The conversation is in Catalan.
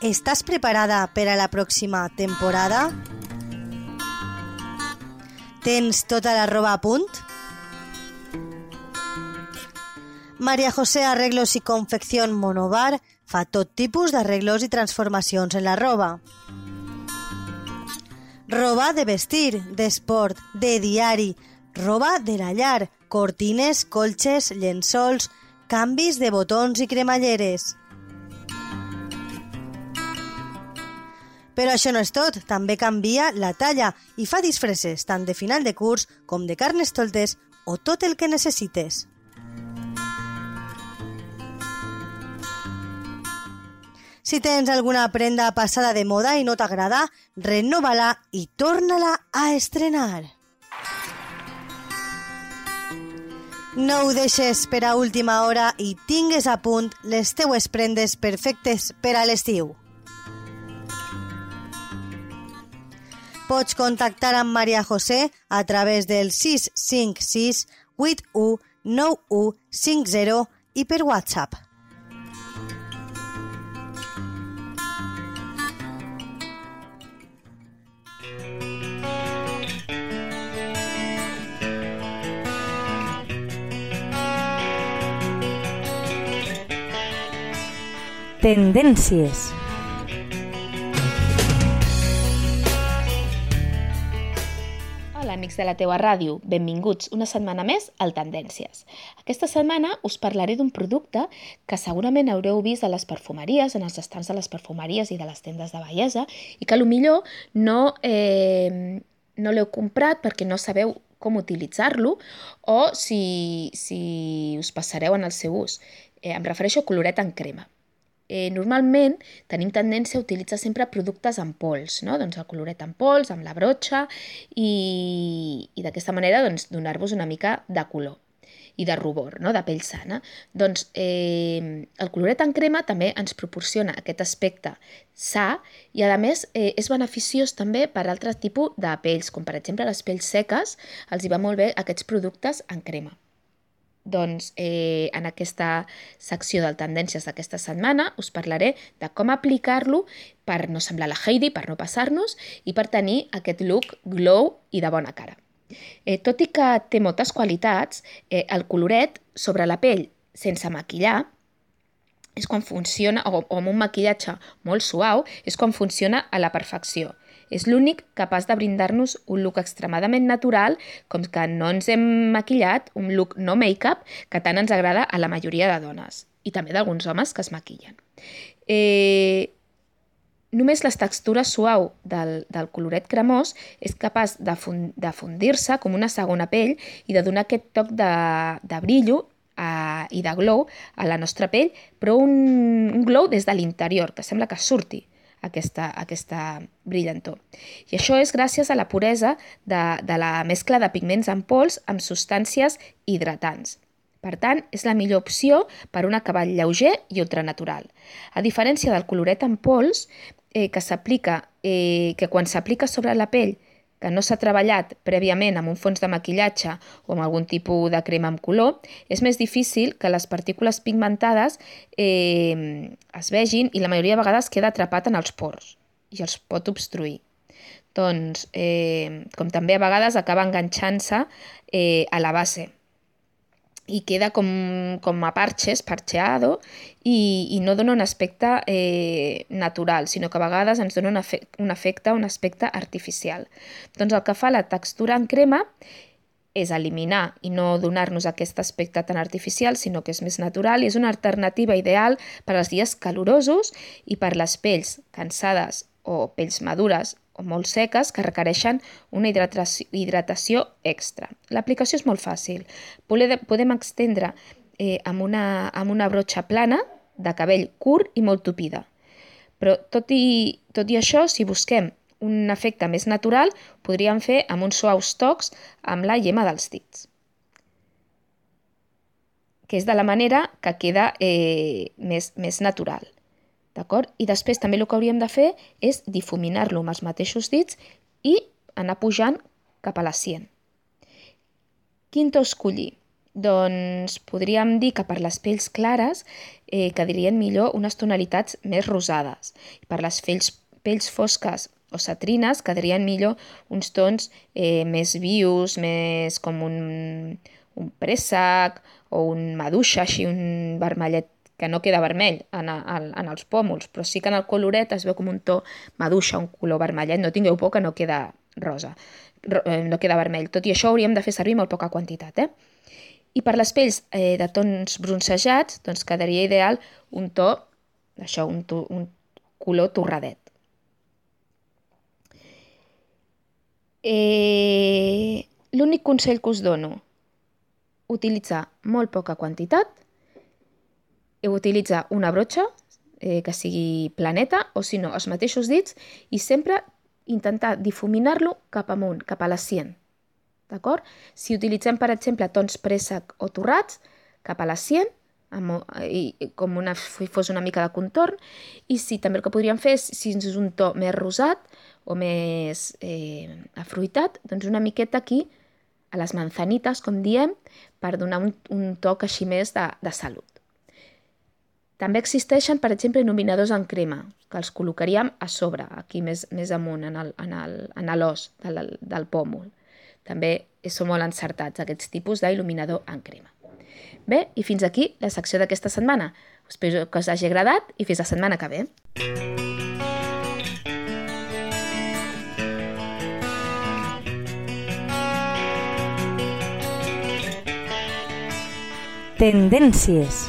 Estàs preparada per a la pròxima temporada? Tens tota la roba a punt? Maria José Arreglos i Confección Monobar fa tot tipus d'arreglos i transformacions en la roba. Roba de vestir, d'esport, de diari, roba de la llar, cortines, colxes, llençols, canvis de botons i cremalleres. Però això no és tot, també canvia la talla i fa disfresses tant de final de curs com de carnes toltes o tot el que necessites. Si tens alguna prenda passada de moda i no t'agrada, renova-la i torna-la a estrenar. No ho deixes per a última hora i tingues a punt les teues prendes perfectes per a l'estiu. Pots contactar amb Maria José a través del 656 81 9150 i per WhatsApp. Tendències. Amics de la teua ràdio. Benvinguts una setmana més al Tendències. Aquesta setmana us parlaré d'un producte que segurament haureu vist a les perfumeries, en els estants de les perfumeries i de les tendes de bellesa, i que millor no, eh, no l'heu comprat perquè no sabeu com utilitzar-lo o si, si us passareu en el seu ús. Eh, em refereixo a coloret en crema eh, normalment tenim tendència a utilitzar sempre productes en pols, no? doncs el coloret en pols, amb la brotxa, i, i d'aquesta manera doncs, donar-vos una mica de color i de rubor, no? de pell sana. Doncs eh, el coloret en crema també ens proporciona aquest aspecte sa i a més eh, és beneficiós també per altres tipus de pells, com per exemple les pells seques, els hi va molt bé aquests productes en crema. Doncs eh, en aquesta secció del Tendències d'aquesta setmana us parlaré de com aplicar-lo per no semblar la Heidi, per no passar-nos i per tenir aquest look glow i de bona cara. Eh, tot i que té moltes qualitats, eh, el coloret sobre la pell sense maquillar és quan funciona, o, o amb un maquillatge molt suau, és quan funciona a la perfecció. És l'únic capaç de brindar-nos un look extremadament natural, com que no ens hem maquillat, un look no make-up, que tant ens agrada a la majoria de dones i també d'alguns homes que es maquillen. Eh, només la textura suau del, del coloret cremós és capaç de, fund, de fundir-se com una segona pell i de donar aquest toc de, de brillo uh, i de glow a la nostra pell, però un, un glow des de l'interior, que sembla que surti aquesta, aquesta brillantor. I això és gràcies a la puresa de, de la mescla de pigments en pols amb substàncies hidratants. Per tant, és la millor opció per un acabat lleuger i ultranatural. A diferència del coloret en pols, eh, que s'aplica, eh, que quan s'aplica sobre la pell que no s'ha treballat prèviament amb un fons de maquillatge o amb algun tipus de crema amb color, és més difícil que les partícules pigmentades eh, es vegin i la majoria de vegades queda atrapat en els pors i els pot obstruir. Doncs, eh, com també a vegades acaba enganxant-se eh, a la base i queda com, com a parches, parcheado, i, i no dona un aspecte eh, natural, sinó que a vegades ens dona un, efecte, un efecte, un aspecte artificial. Doncs el que fa la textura en crema és eliminar i no donar-nos aquest aspecte tan artificial, sinó que és més natural i és una alternativa ideal per als dies calorosos i per les pells cansades o pells madures o molt seques que requereixen una hidratació, hidratació extra. L'aplicació és molt fàcil. Podem extendre eh, amb, una, amb una brotxa plana de cabell curt i molt tupida. Però tot i, tot i això, si busquem un efecte més natural, podríem fer amb uns suaus tocs amb la llema dels dits que és de la manera que queda eh, més, més natural. D'acord? I després també el que hauríem de fer és difuminar-lo amb els mateixos dits i anar pujant cap a la sien. Quin to escollir? Doncs podríem dir que per les pells clares eh, quedarien millor unes tonalitats més rosades. Per les pells, pells fosques o cetrines quedarien millor uns tons eh, més vius, més com un, un préssec o un maduixa, així un vermellet que no queda vermell en, en, en els pòmuls, però sí que en el coloret es veu com un to maduixa, un color vermellet. No tingueu por que no queda rosa, eh, no queda vermell. Tot i això hauríem de fer servir molt poca quantitat, eh? I per les pells eh, de tons bronzejats, doncs quedaria ideal un to, això, un, to, un color torradet. Eh, L'únic consell que us dono, utilitzar molt poca quantitat utilitzar una brotxa eh, que sigui planeta o si no, els mateixos dits i sempre intentar difuminar-lo cap amunt, cap a la sien. D'acord? Si utilitzem, per exemple, tons préssec o torrats, cap a la sien, amb, i, com una, fos una mica de contorn, i si també el que podríem fer és, si és un to més rosat o més eh, afruitat, doncs una miqueta aquí, a les manzanites, com diem, per donar un, un toc així més de, de salut. També existeixen, per exemple, il·luminadors en crema, que els col·locaríem a sobre, aquí més, més amunt, en l'os del, del pòmul. També són molt encertats aquests tipus d'il·luminador en crema. Bé, i fins aquí la secció d'aquesta setmana. Espero que us hagi agradat i fins la setmana que ve. Tendències